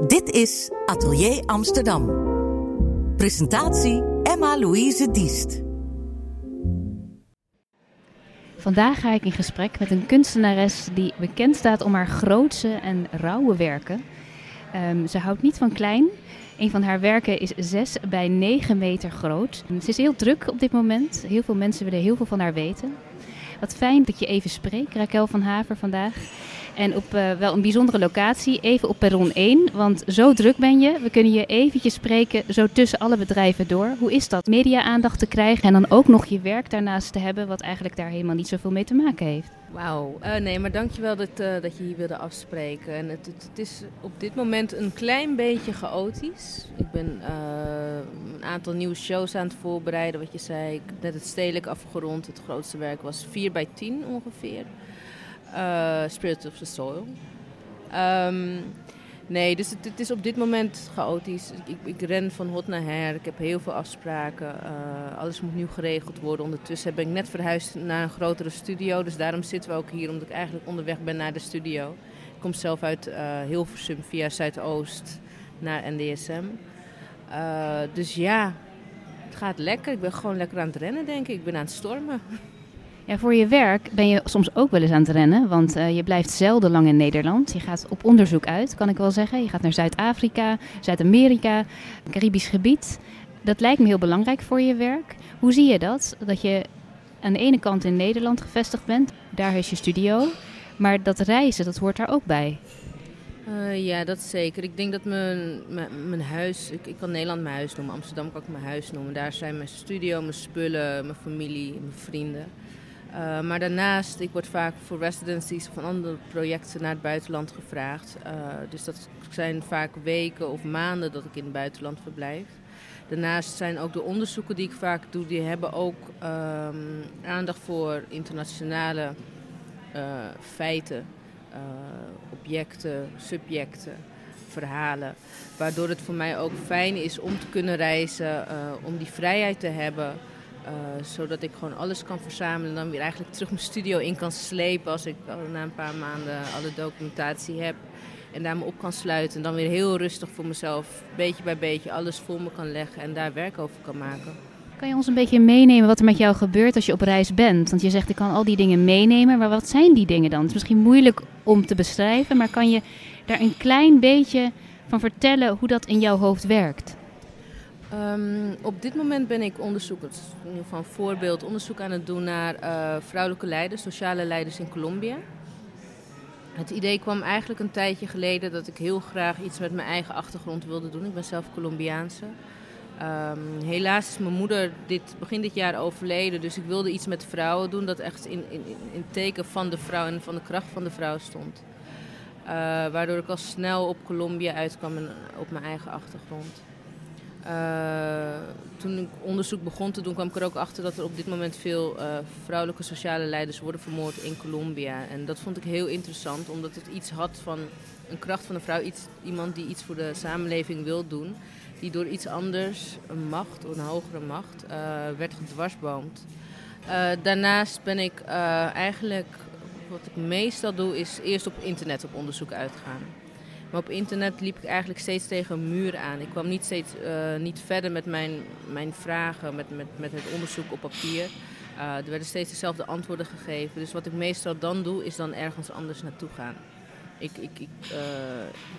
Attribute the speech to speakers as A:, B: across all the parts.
A: Dit is Atelier Amsterdam. Presentatie Emma-Louise Diest.
B: Vandaag ga ik in gesprek met een kunstenares die bekend staat om haar grootse en rauwe werken. Ehm, ze houdt niet van klein. Een van haar werken is 6 bij 9 meter groot. Ze is heel druk op dit moment. Heel veel mensen willen heel veel van haar weten. Wat fijn dat je even spreekt, Raquel van Haver, vandaag. En op uh, wel een bijzondere locatie, even op perron 1. Want zo druk ben je. We kunnen je eventjes spreken, zo tussen alle bedrijven door. Hoe is dat? Media-aandacht te krijgen en dan ook nog je werk daarnaast te hebben, wat eigenlijk daar helemaal niet zoveel mee te maken heeft.
C: Wauw, uh, nee, maar dankjewel dat, uh, dat je hier wilde afspreken. En het, het, is op dit moment een klein beetje chaotisch. Ik ben een aantal nieuwe shows aan het voorbereiden, wat je zei. Ik net het stedelijk afgerond. Het grootste werk was 4 bij 10 ongeveer. Uh, Spirit of the Soil. Um, nee, dus het, is op dit moment chaotisch. Ik, ik, ren van hot naar her. Ik heb heel veel afspraken. Uh, alles moet nu geregeld worden. Ondertussen ben ik net verhuisd naar een grotere studio. Dus daarom zitten we ook hier, omdat ik eigenlijk onderweg ben naar de studio. Ik kom zelf uit uh, Hilversum via Zuidoost naar NDSM. dus ja, het gaat lekker. Ik ben gewoon lekker aan het rennen, denk ik. Ik ben aan het stormen.
B: Ja, voor je werk ben je soms ook wel eens aan het rennen, want uh, je blijft zelden lang in Nederland. Je gaat op onderzoek uit, kan ik wel zeggen. Je gaat naar Zuid-Afrika, Zuid-Amerika, Caribisch gebied. Dat lijkt me heel belangrijk voor je werk. Hoe zie je dat? Dat je aan de ene kant in Nederland gevestigd bent, daar is je studio. Maar dat reizen, dat hoort daar ook bij.
C: Uh, ja, dat zeker. Ik denk dat mijn, mijn, mijn huis, ik, ik, kan Nederland mijn huis noemen, Amsterdam kan ik mijn huis noemen. Daar zijn mijn studio, mijn spullen, mijn familie, mijn vrienden. Uh, maar daarnaast, ik word vaak voor residencies of andere projecten naar het buitenland gevraagd. Uh, dus dat zijn vaak weken of maanden dat ik in het buitenland verblijf. Daarnaast zijn ook de onderzoeken die ik vaak doe, die hebben ook um, aandacht voor internationale uh, feiten, objecten, subjecten, verhalen. Waardoor het voor mij ook fijn is om te kunnen reizen, om die vrijheid te hebben. Uh, zodat ik gewoon alles kan verzamelen en dan weer eigenlijk terug mijn studio in kan slepen als ik na een paar maanden alle documentatie heb. En daar me op kan sluiten en dan weer heel rustig voor mezelf, beetje bij beetje, alles voor me kan leggen en daar werk over kan maken.
B: Kan je ons een beetje meenemen wat er met jou gebeurt als je op reis bent? Want je zegt ik kan al die dingen meenemen, maar wat zijn die dingen dan? Het is misschien moeilijk om te beschrijven, maar kan je daar een klein beetje van vertellen hoe dat in jouw hoofd werkt?
C: Um, op dit moment ben ik onderzoek, in ieder geval voorbeeld, onderzoek aan het doen naar uh, vrouwelijke leiders, sociale leiders in Colombia. Het idee kwam eigenlijk een tijdje geleden dat ik heel graag iets met mijn eigen achtergrond wilde doen. Ik ben zelf Colombiaanse. Um, helaas is mijn moeder dit, begin dit jaar overleden, dus ik wilde iets met vrouwen doen dat echt in, in, in teken van de vrouw en van de kracht van de vrouw stond. Uh, waardoor ik al snel op Colombia uitkwam en op mijn eigen achtergrond. Uh, toen ik onderzoek begon te doen, kwam ik er ook achter dat er op dit moment veel uh, vrouwelijke sociale leiders worden vermoord in Colombia. En dat vond ik heel interessant, omdat het iets had van een kracht van een vrouw, iets, iemand die iets voor de samenleving wil doen, die door iets anders, een macht, een hogere macht, uh, werd gedwarsboomd. daarnaast ben ik eigenlijk, wat ik meestal doe, is eerst op internet op onderzoek uitgaan. Maar op internet liep ik eigenlijk steeds tegen een muur aan. Ik kwam niet, steeds, uh, niet verder met mijn, mijn vragen, met, met, met het onderzoek op papier. Uh, er werden steeds dezelfde antwoorden gegeven. Dus wat ik meestal dan doe, is dan ergens anders naartoe gaan. Ik, ik, ik, uh,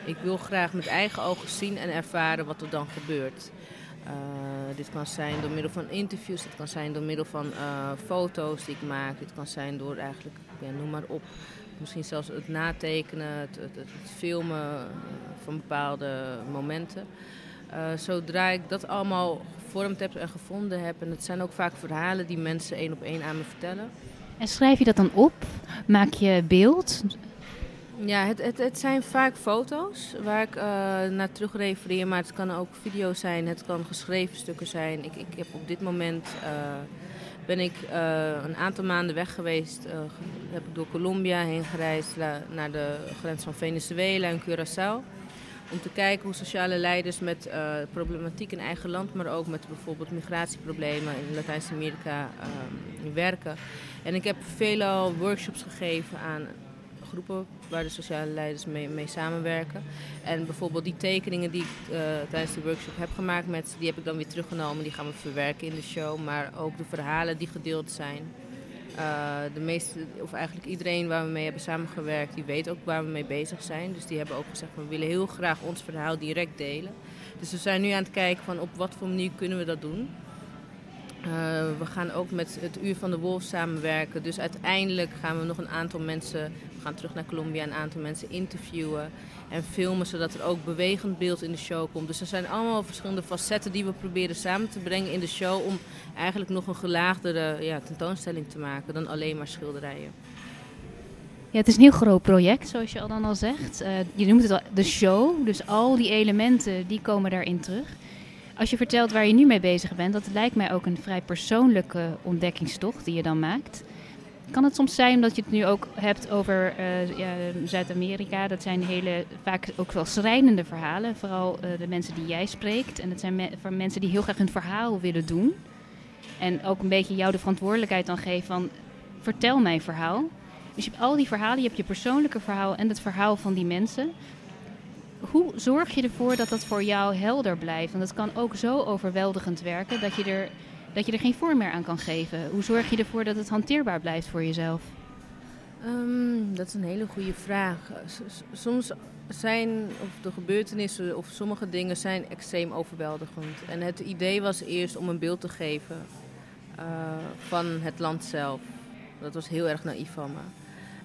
C: ik wil graag met eigen ogen zien en ervaren wat er dan gebeurt. dit kan zijn door middel van interviews, dit kan zijn door middel van foto's die ik maak, dit kan zijn door eigenlijk, ja, noem maar op, Misschien zelfs het natekenen, het, het, het filmen eh, van bepaalde momenten. Uh, zodra ik dat allemaal gevormd heb en gevonden heb, en het zijn ook vaak verhalen die mensen één op één aan me vertellen.
B: En schrijf je dat dan op? Maak je beeld?
C: Ja, het, het, het zijn vaak foto's waar ik uh, naar terug refereer, maar het kan ook video's zijn, het kan geschreven stukken zijn. Ik, ik heb op dit moment uh, ben ik uh, een aantal maanden weg geweest. Uh, heb ik door Colombia heen gereisd naar de grens van Venezuela en Curaçao. Om te kijken hoe sociale leiders met uh, problematiek in eigen land, maar ook met bijvoorbeeld migratieproblemen in Latijns-Amerika werken. En ik heb veelal workshops gegeven aan groepen waar de sociale leiders mee, mee samenwerken. En bijvoorbeeld die tekeningen die ik uh, tijdens de workshop heb gemaakt, met, die heb ik dan weer teruggenomen. Die gaan we verwerken in de show. Maar ook de verhalen die gedeeld zijn. Uh, de meeste, of eigenlijk iedereen waar we mee hebben samengewerkt, die weet ook waar we mee bezig zijn. Dus die hebben ook gezegd, we willen heel graag ons verhaal direct delen. Dus we zijn nu aan het kijken van op wat voor manier kunnen we dat doen. Uh, we gaan ook met het Uur van de Wolf samenwerken. Dus uiteindelijk gaan we nog een aantal mensen, gaan terug naar Colombia, een aantal mensen interviewen en filmen, zodat er ook bewegend beeld in de show komt. Dus er zijn allemaal verschillende facetten die we proberen samen te brengen in de show om eigenlijk nog een gelaagdere ja, tentoonstelling te maken dan alleen maar schilderijen.
B: Ja, het is een heel groot project, zoals je al dan al zegt. Uh, je noemt het al de show, dus al die elementen die komen daarin terug. Als je vertelt waar je nu mee bezig bent, dat lijkt mij ook een vrij persoonlijke ontdekkingstocht die je dan maakt. Kan het soms zijn omdat je het nu ook hebt over ja, Zuid-Amerika? Dat zijn hele, vaak ook wel schrijnende verhalen. Vooral uh, de mensen die jij spreekt. En dat zijn me mensen die heel graag hun verhaal willen doen. En ook een beetje jou de verantwoordelijkheid dan geven van... vertel mijn verhaal. Dus je hebt al die verhalen. Je hebt je persoonlijke verhaal en het verhaal van die mensen. Hoe zorg je ervoor dat dat voor jou helder blijft? Want het kan ook zo overweldigend werken dat je er dat je er geen vorm meer aan kan geven? Hoe zorg je ervoor dat het hanteerbaar blijft voor jezelf?
C: Um, dat is een hele goede vraag. soms zijn of de gebeurtenissen of sommige dingen zijn extreem overweldigend. En het idee was eerst om een beeld te geven uh, van het land zelf. Dat was heel erg naïef van me.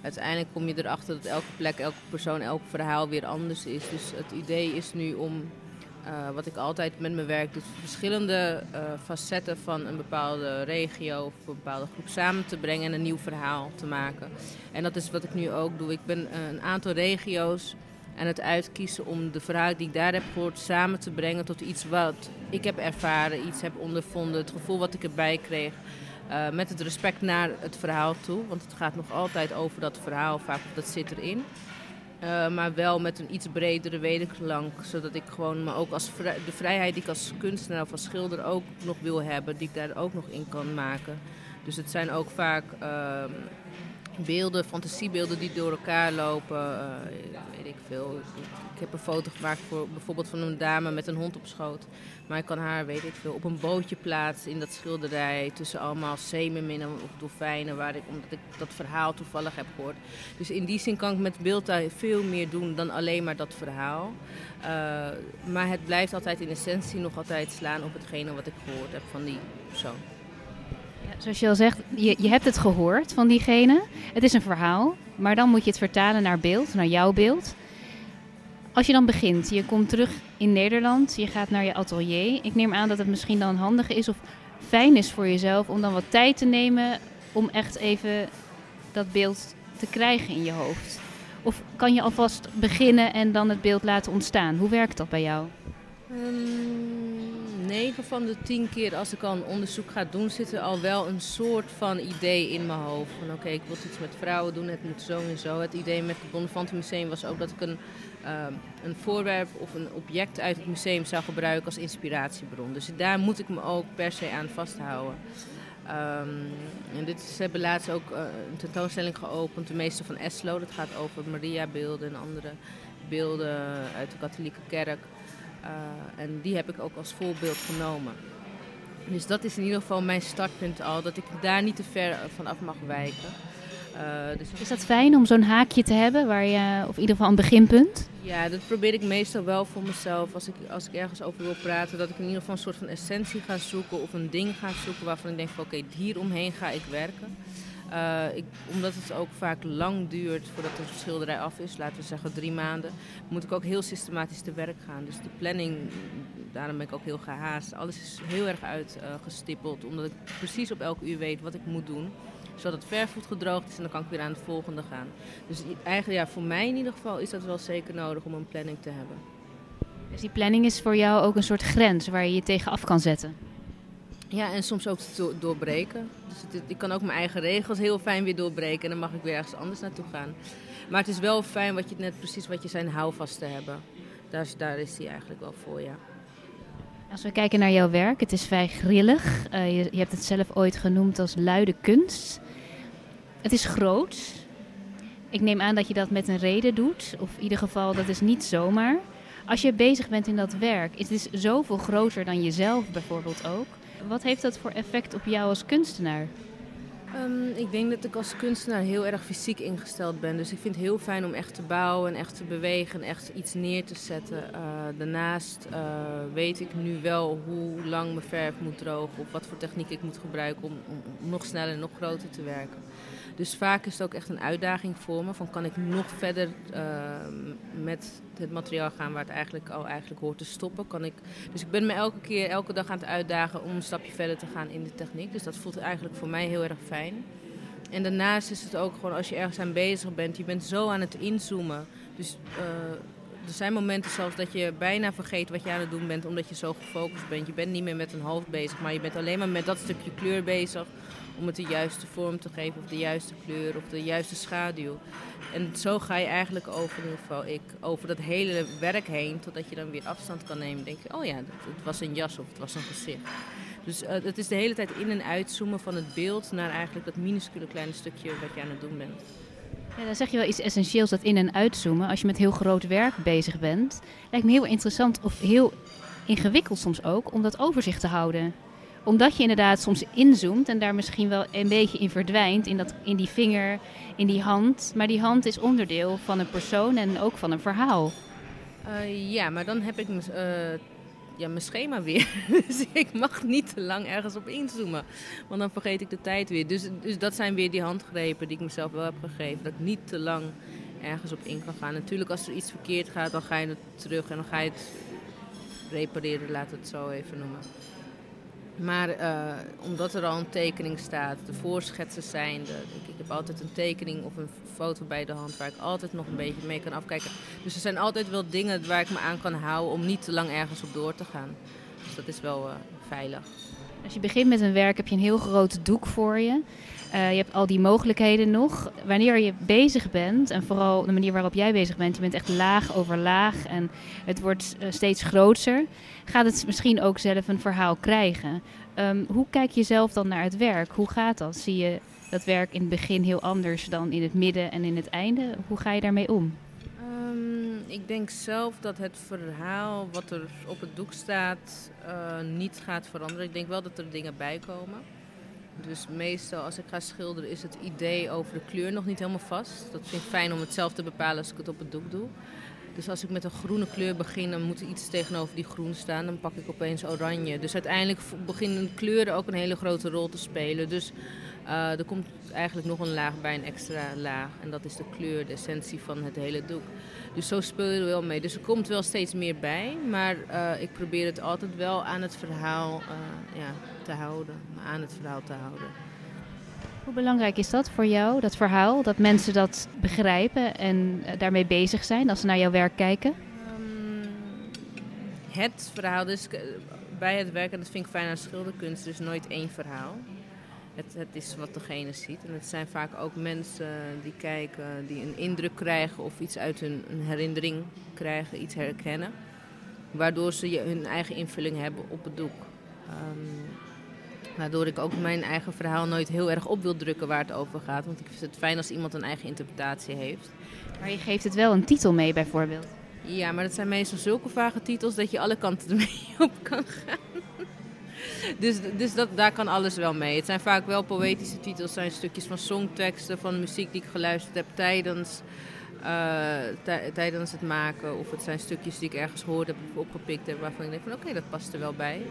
C: Uiteindelijk kom je erachter dat elke plek, elke persoon, elk verhaal weer anders is. Dus het idee is nu om uh, wat ik altijd met mijn werk doe, verschillende uh, facetten van een bepaalde regio of een bepaalde groep samen te brengen en een nieuw verhaal te maken. En dat is wat ik nu ook doe. Ik ben een aantal regio's aan het uitkiezen om de verhalen die ik daar heb gehoord samen te brengen tot iets wat ik heb ervaren, iets heb ondervonden, het gevoel wat ik erbij kreeg. Met het respect naar het verhaal toe, want het gaat nog altijd over dat verhaal, vaak dat zit erin. Uh, maar wel met een iets bredere wederklank. Zodat ik gewoon me ook als de vrijheid die ik als kunstenaar of als schilder ook nog wil hebben, die ik daar ook nog in kan maken. Dus het zijn ook vaak uh, beelden, fantasiebeelden die door elkaar lopen. Uh, weet ik veel. Ik heb een foto gemaakt voor bijvoorbeeld van een dame met een hond op schoot. Maar ik kan haar, weet ik veel, op een bootje plaatsen in dat schilderij. Tussen allemaal zeemerminnen of dolfijnen, waar ik, omdat ik dat verhaal toevallig heb gehoord. Dus in die zin kan ik met beeld veel meer doen dan alleen maar dat verhaal. Uh, maar het blijft altijd in essentie nog altijd slaan op hetgene wat ik gehoord heb van die persoon.
B: Zoals je al zegt, je, je hebt het gehoord van diegene. Het is een verhaal, maar dan moet je het vertalen naar beeld, naar jouw beeld. Als je dan begint, je komt terug in Nederland, je gaat naar je atelier. Ik neem aan dat het misschien dan handig is of fijn is voor jezelf om dan wat tijd te nemen om echt even dat beeld te krijgen in je hoofd. Of kan je alvast beginnen en dan het beeld laten ontstaan? Hoe werkt dat bij jou?
C: Um, 9 van de 10 keer als ik al een onderzoek ga doen, zit er al wel een soort van idee in mijn hoofd. Van oké, ik wil iets met vrouwen doen, het moet zo en zo. Het idee met het Bonnefantenmuseum was ook dat ik een, uh, een voorwerp of een object uit het museum zou gebruiken als inspiratiebron. Dus daar moet ik me ook per se aan vasthouden. Um, en dit, ze hebben laatst ook uh, een tentoonstelling geopend, de meester van Eslo. Dat gaat over Maria-beelden en andere beelden uit de katholieke kerk. Uh, en die heb ik ook als voorbeeld genomen. Dus dat is in ieder geval mijn startpunt al, dat ik daar niet te ver van af mag wijken.
B: Uh, dus is dat fijn om zo'n haakje te hebben, waar je, of in ieder geval een beginpunt?
C: Ja, dat probeer ik meestal wel voor mezelf. Als ik, als ik ergens over wil praten, dat ik in ieder geval een soort van essentie ga zoeken of een ding ga zoeken waarvan ik denk van oké, okay, hieromheen ga ik werken. Uh, ik, omdat het ook vaak lang duurt voordat een schilderij af is, laten we zeggen drie maanden, moet ik ook heel systematisch te werk gaan. Dus de planning, daarom ben ik ook heel gehaast. Alles is heel erg uitgestippeld, omdat ik precies op elk uur weet wat ik moet doen zodat het vervoed gedroogd is en dan kan ik weer aan het volgende gaan. Dus eigenlijk, ja, voor mij in ieder geval is dat wel zeker nodig om een planning te hebben.
B: Dus die planning is voor jou ook een soort grens waar je je tegen af kan zetten?
C: Ja, en soms ook doorbreken. Dus ik kan ook mijn eigen regels heel fijn weer doorbreken en dan mag ik weer ergens anders naartoe gaan. Maar het is wel fijn wat je net precies wat je zijn houvast te hebben. Daar, daar is hij eigenlijk wel voor, ja.
B: Als we kijken naar jouw werk, het is vrij grillig. Uh, je, je, hebt het zelf ooit genoemd als luide kunst. Het is groot. Ik neem aan dat je dat met een reden doet, of in ieder geval dat is niet zomaar. Als je bezig bent in dat werk, is het zoveel groter dan jezelf bijvoorbeeld ook. Wat heeft dat voor effect op jou als kunstenaar?
C: Um, ik denk dat ik als kunstenaar heel erg fysiek ingesteld ben. Dus ik vind het heel fijn om echt te bouwen en echt te bewegen en echt iets neer te zetten. Uh, daarnaast uh, weet ik nu wel hoe lang mijn verf moet drogen of wat voor techniek ik moet gebruiken om, om nog sneller en nog groter te werken. Dus vaak is het ook echt een uitdaging voor me. Van kan ik nog verder uh, met het materiaal gaan waar het eigenlijk al eigenlijk hoort te stoppen. Kan ik, dus ik ben me elke keer, elke dag aan het uitdagen om een stapje verder te gaan in de techniek. Dus dat voelt eigenlijk voor mij heel erg fijn. En daarnaast is het ook gewoon als je ergens aan bezig bent, je bent zo aan het inzoomen. Dus uh, er zijn momenten zelfs dat je bijna vergeet wat je aan het doen bent, omdat je zo gefocust bent. Je bent niet meer met een hoofd bezig, maar je bent alleen maar met dat stukje kleur bezig om het de juiste vorm te geven of de juiste kleur of de juiste schaduw. En zo ga je eigenlijk over, in geval ik, over dat hele werk heen, totdat je dan weer afstand kan nemen. denk je, oh ja, het was een jas of het was een gezicht. Dus uh, het is de hele tijd in- en uitzoomen van het beeld naar eigenlijk dat minuscule kleine stukje wat je aan het doen bent.
B: Ja, dan zeg je wel iets essentieels, dat in- en uitzoomen. Als je met heel groot werk bezig bent, lijkt me heel interessant of heel ingewikkeld soms ook om dat overzicht te houden omdat je inderdaad soms inzoomt en daar misschien wel een beetje in verdwijnt, in, dat, in die vinger, in die hand. Maar die hand is onderdeel van een persoon en ook van een verhaal.
C: Uh, ja, maar dan heb ik uh, ja, mijn schema weer. dus ik mag niet te lang ergens op inzoomen. Want dan vergeet ik de tijd weer. Dus, dus dat zijn weer die handgrepen die ik mezelf wel heb gegeven. Dat ik niet te lang ergens op in kan gaan. Natuurlijk, als er iets verkeerd gaat, dan ga je het terug en dan ga je het repareren, laat het zo even noemen. Maar uh, omdat er al een tekening staat, de voorschetsen zijn, de, ik, ik, heb altijd een tekening of een foto bij de hand waar ik altijd nog een beetje mee kan afkijken. Dus er zijn altijd wel dingen waar ik me aan kan houden om niet te lang ergens op door te gaan. Dus dat is wel uh, veilig.
B: Als je begint met een werk heb je een heel groot doek voor je. Uh, je hebt al die mogelijkheden nog. Wanneer je bezig bent, en vooral de manier waarop jij bezig bent, je bent echt laag over laag en het wordt uh, steeds groter, gaat het misschien ook zelf een verhaal krijgen. Um, hoe kijk je zelf dan naar het werk? Hoe gaat dat? Zie je dat werk in het begin heel anders dan in het midden en in het einde? Hoe ga je daarmee om?
C: Um, ik denk zelf dat het verhaal wat er op het doek staat uh, niet gaat veranderen. Ik denk wel dat er dingen bij komen. Dus meestal als ik ga schilderen is het idee over de kleur nog niet helemaal vast. Dat vind ik fijn om het zelf te bepalen als ik het op het doek doe. Dus als ik met een groene kleur begin, dan moet er iets tegenover die groen staan. Dan pak ik opeens oranje. Dus uiteindelijk beginnen kleuren ook een hele grote rol te spelen. Dus uh, er komt eigenlijk nog een laag bij, een extra laag. En dat is de kleur, de essentie van het hele doek. Dus zo speel je er wel mee. Dus er komt wel steeds meer bij. Maar uh, ik probeer het altijd wel aan het verhaal uh, ja, te houden. Aan het verhaal te houden.
B: Hoe belangrijk is dat voor jou, dat verhaal? Dat mensen dat begrijpen en daarmee bezig zijn als ze naar jouw werk kijken?
C: Um, het verhaal, dus bij het werk, en dat vind ik fijn aan schilderkunst, is nooit één verhaal. Het, het, is wat degene ziet. En het zijn vaak ook mensen die kijken, die een indruk krijgen of iets uit hun een herinnering krijgen, iets herkennen. Waardoor ze hun eigen invulling hebben op het doek. Um, waardoor ik ook mijn eigen verhaal nooit heel erg op wil drukken waar het over gaat. Want ik vind het fijn als iemand een eigen interpretatie heeft.
B: Maar je geeft het wel een titel mee bijvoorbeeld.
C: Ja, maar dat zijn meestal zulke vage titels dat je alle kanten ermee op kan gaan. dus dus dat, daar kan alles wel mee. Het zijn vaak wel poëtische titels, zijn stukjes van songteksten, van muziek die ik geluisterd heb tijdens, tijdens het maken. Of het zijn stukjes die ik ergens hoorde heb opgepikt heb waarvan ik denk van oké, dat past er wel bij.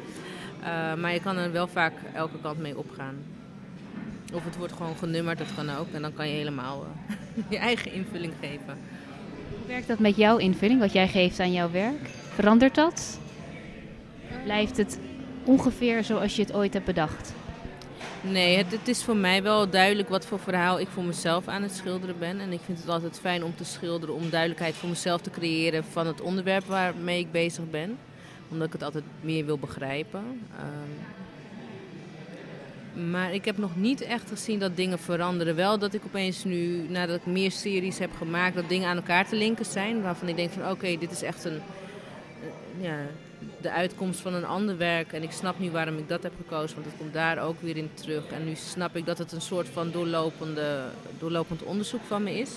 C: Uh, maar je kan er wel vaak elke kant mee opgaan. Of het wordt gewoon genummerd, dat kan ook. En dan kan je helemaal uh, je eigen invulling geven.
B: Hoe werkt dat met jouw invulling, wat jij geeft aan jouw werk? Verandert dat? Blijft het ongeveer zoals je het ooit hebt bedacht?
C: Nee, het, het, is voor mij wel duidelijk wat voor verhaal ik voor mezelf aan het schilderen ben. En ik vind het altijd fijn om te schilderen, om duidelijkheid voor mezelf te creëren van het onderwerp waarmee ik bezig ben. Omdat ik het altijd meer wil begrijpen. Um, maar ik heb nog niet echt gezien dat dingen veranderen. Wel dat ik opeens nu, nadat ik meer series heb gemaakt, dat dingen aan elkaar te linken zijn. Waarvan ik denk van oké, dit is echt een ja, de uitkomst van een ander werk. En ik snap nu waarom ik dat heb gekozen, want het komt daar ook weer in terug. En nu snap ik dat het een soort van doorlopende, doorlopend onderzoek van me is.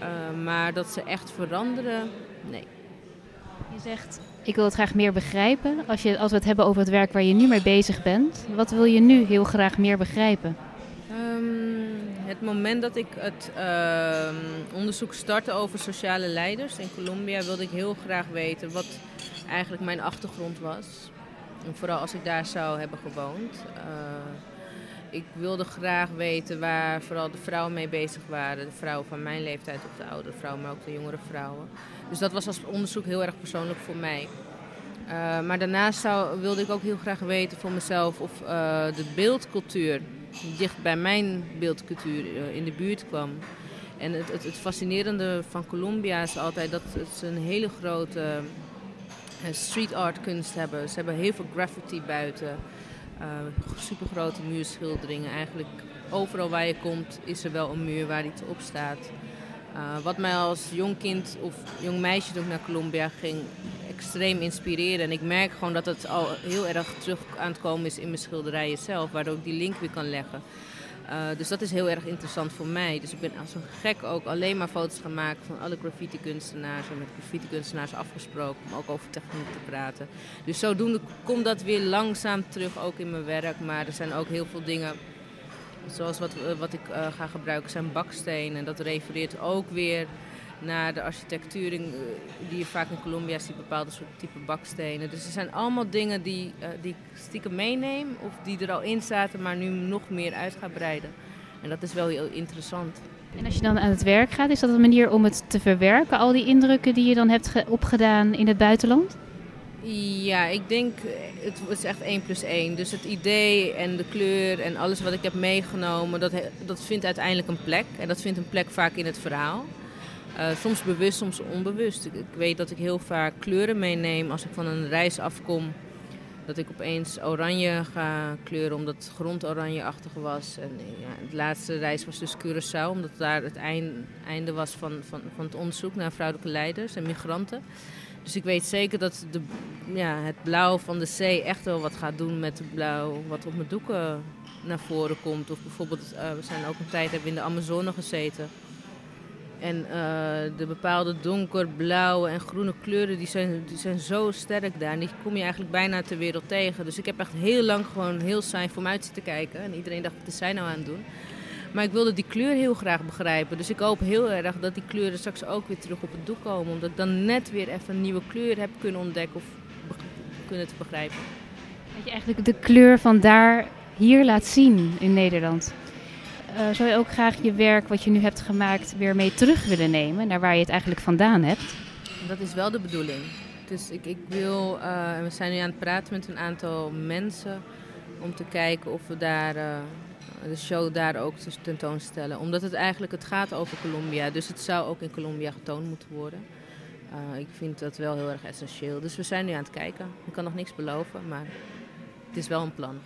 C: Uh, maar dat ze echt veranderen, nee.
B: Je zegt, ik wil het graag meer begrijpen. Als, je, als we het hebben over het werk waar je nu mee bezig bent, wat wil je nu heel graag meer begrijpen?
C: Um, het moment dat ik het uh, onderzoek startte over sociale leiders in Colombia, wilde ik heel graag weten wat eigenlijk mijn achtergrond was. En vooral als ik daar zou hebben gewoond. Uh, ik wilde graag weten waar vooral de vrouwen mee bezig waren. De vrouwen van mijn leeftijd of de oudere vrouwen, maar ook de jongere vrouwen. Dus dat was als onderzoek heel erg persoonlijk voor mij. Uh, maar daarnaast zou, wilde ik ook heel graag weten voor mezelf of uh, de beeldcultuur dicht bij mijn beeldcultuur in de buurt kwam. En het, het, het, fascinerende van Colombia is altijd dat ze een hele grote street art kunst hebben. Ze hebben heel veel graffiti buiten. Uh, supergrote muurschilderingen. Eigenlijk overal waar je komt is er wel een muur waar iets op staat. Uh, wat mij als jong kind of jong meisje toen naar Colombia ging extreem inspireren. En ik merk gewoon dat het al heel erg terug aan het komen is in mijn schilderijen zelf. Waardoor ik die link weer kan leggen. Uh, dus dat is heel erg interessant voor mij. Dus ik ben als een gek ook alleen maar foto's maken van alle graffiti kunstenaars. En met graffiti kunstenaars afgesproken om ook over techniek te praten. Dus zodoende komt dat weer langzaam terug ook in mijn werk. Maar er zijn ook heel veel dingen zoals wat, wat ik uh, ga gebruiken zijn bakstenen. En dat refereert ook weer naar de architectuur in, die je vaak in Colombia ziet, bepaalde soort type bakstenen. Dus er zijn allemaal dingen die, uh, die ik stiekem meeneem of die er al in zaten, maar nu nog meer uit ga breiden. En dat is wel heel interessant.
B: En als je dan aan het werk gaat, is dat een manier om het te verwerken, al die indrukken die je dan hebt opgedaan in het buitenland?
C: Ja, ik denk, het is echt 1 plus 1. Dus het idee en de kleur en alles wat ik heb meegenomen, dat, dat vindt uiteindelijk een plek. En dat vindt een plek vaak in het verhaal. Uh, soms bewust, soms onbewust. Ik, weet dat ik heel vaak kleuren meeneem als ik van een reis afkom. Dat ik opeens oranje ga kleuren omdat het grond oranjeachtig was. En ja, de laatste reis was dus Curaçao, omdat daar het einde was van, van, van het onderzoek naar vrouwelijke leiders en migranten. Dus ik weet zeker dat de, ja, het blauw van de zee echt wel wat gaat doen met het blauw wat op mijn doeken naar voren komt. Of bijvoorbeeld, uh, we zijn ook een tijd hebben in de Amazone gezeten. En uh, de bepaalde donkerblauwe en groene kleuren die zijn, die zijn zo sterk daar. En die kom je eigenlijk bijna ter wereld tegen. Dus ik heb echt heel lang gewoon heel saai voor me zitten kijken. En iedereen dacht, wat is zij nou aan het doen? Maar ik wilde die kleur heel graag begrijpen. Dus ik hoop heel erg dat die kleuren straks ook weer terug op het doek komen. Omdat ik dan net weer even een nieuwe kleur heb kunnen ontdekken of kunnen te begrijpen.
B: Dat je eigenlijk de kleur van daar hier laat zien in Nederland. Uh, zou je ook graag je werk wat je nu hebt gemaakt weer mee terug willen nemen naar waar je het eigenlijk vandaan hebt?
C: Dat is wel de bedoeling. Dus ik, ik wil, uh, we zijn nu aan het praten met een aantal mensen om te kijken of we daar uh, de show daar ook tentoonstellen. Omdat het eigenlijk het gaat over Colombia, dus het zou ook in Colombia getoond moeten worden. ik vind dat wel heel erg essentieel. Dus we zijn nu aan het kijken. Ik kan nog niks beloven, maar het is wel een plan.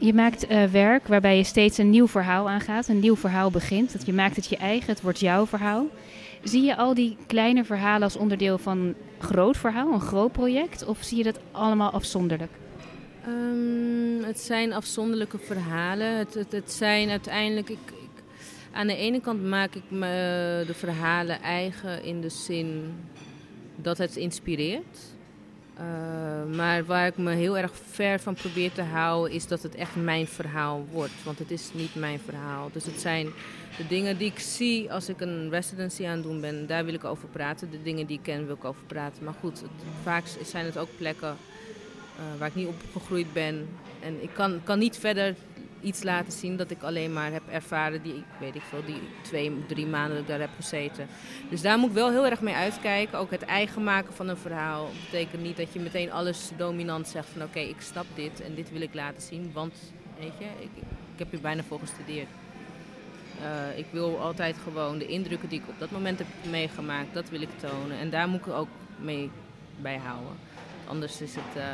B: Je maakt uh, werk waarbij je steeds een nieuw verhaal aangaat, een nieuw verhaal begint. Dat je maakt het je eigen, het wordt jouw verhaal. Zie je al die kleine verhalen als onderdeel van een groot verhaal, een groot project? Of zie je dat allemaal afzonderlijk?
C: Um, het zijn afzonderlijke verhalen. Het, het, het zijn uiteindelijk. Ik, ik, aan de ene kant maak ik me de verhalen eigen in de zin dat het inspireert. Uh, maar waar ik me heel erg ver van probeer te houden, is dat het echt mijn verhaal wordt. Want het is niet mijn verhaal. Dus het zijn de dingen die ik zie als ik een residency aan het doen ben, daar wil ik over praten. De dingen die ik ken, wil ik over praten. Maar goed, vaak zijn het ook plekken uh, waar ik niet opgegroeid ben. En ik kan, kan niet verder iets laten zien dat ik alleen maar heb ervaren die, weet ik veel, die twee, drie maanden dat ik daar heb gezeten. Dus daar moet ik wel heel erg mee uitkijken. Ook het eigen maken van een verhaal betekent niet dat je meteen alles dominant zegt van oké, ik snap dit en dit wil ik laten zien, want weet je, ik, ik heb hier bijna voor gestudeerd. Uh, ik wil altijd gewoon de indrukken die ik op dat moment heb meegemaakt, dat wil ik tonen. En daar moet ik ook mee bijhouden. Anders is het... Uh,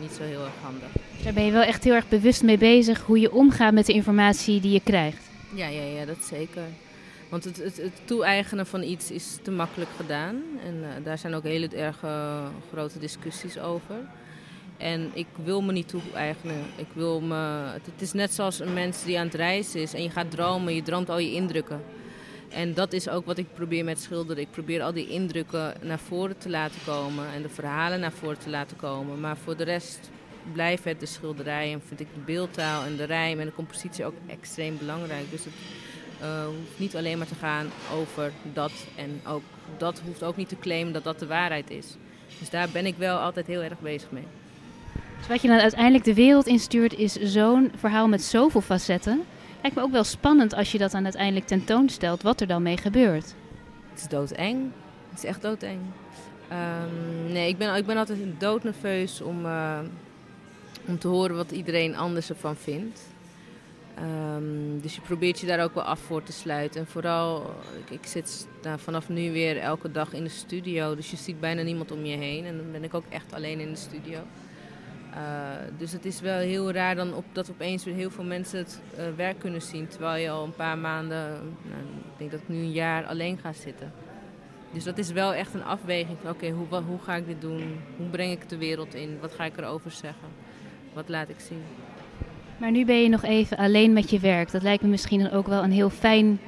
C: niet zo heel erg handig.
B: Daar ben je wel echt heel erg bewust mee bezig hoe je omgaat met de informatie die je krijgt.
C: Ja, ja, ja dat zeker. Want het, het, het toe-eigenen van iets is te makkelijk gedaan. En uh, daar zijn ook hele erg grote discussies over. En ik wil me niet toe-eigenen. Ik wil me, het is net zoals een mens die aan het reizen is en je gaat dromen, je droomt al je indrukken. En dat is ook wat ik probeer met schilderen. Ik probeer al die indrukken naar voren te laten komen en de verhalen naar voren te laten komen. Maar voor de rest blijft het de schilderij en vind ik de beeldtaal en de rijm en de compositie ook extreem belangrijk. Dus het uh, hoeft niet alleen maar te gaan over dat en ook dat hoeft ook niet te claimen dat dat de waarheid is. Dus daar ben ik wel altijd heel erg bezig mee.
B: Dus wat je dan uiteindelijk de wereld instuurt is zo'n verhaal met zoveel facetten Lijkt me ook wel spannend als je dat dan uiteindelijk tentoonstelt, wat er dan mee gebeurt.
C: Het is doodeng. Het is echt doodeng. Um, nee, ik ben, ik ben altijd doodnerveus om, uh, om te horen wat iedereen anders ervan vindt. Um, dus je probeert je daar ook wel af voor te sluiten. En vooral, ik, ik zit nou, vanaf nu weer elke dag in de studio. Dus je ziet bijna niemand om je heen. En dan ben ik ook echt alleen in de studio. Uh, dus het is wel heel raar dan op, dat opeens weer heel veel mensen het uh, werk kunnen zien. Terwijl je al een paar maanden, nou, ik denk dat ik nu een jaar alleen ga zitten. Dus dat is wel echt een afweging van oké, okay, hoe, hoe ga ik dit doen? Hoe breng ik het de wereld in? Wat ga ik erover zeggen? Wat laat ik zien?
B: Maar nu ben je nog even alleen met je werk. Dat lijkt me misschien dan ook wel een heel fijn,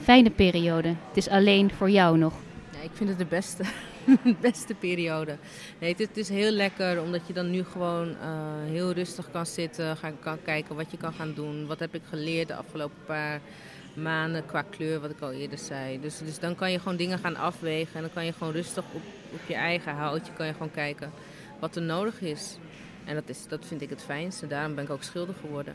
B: fijne periode. Het is alleen voor jou nog.
C: Ja, ik vind het de beste. beste periode. Nee, het, is heel lekker omdat je dan nu gewoon uh, heel rustig kan zitten, kan kijken wat je kan gaan doen. Wat heb ik geleerd de afgelopen paar maanden qua kleur, wat ik al eerder zei. Dus, dus dan kan je gewoon dingen gaan afwegen en dan kan je gewoon rustig op, op je eigen houtje kan je gewoon kijken wat er nodig is. En dat, is, dat vind ik het fijnste. Daarom ben ik ook schilder geworden.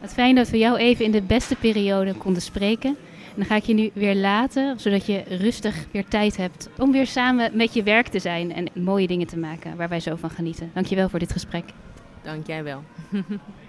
B: Het fijn dat we jou even in de beste periode konden spreken dan ga ik je nu weer laten, zodat je rustig weer tijd hebt om weer samen met je werk te zijn en mooie dingen te maken waar wij zo van genieten. Dankjewel voor dit gesprek.
C: Dank jij wel.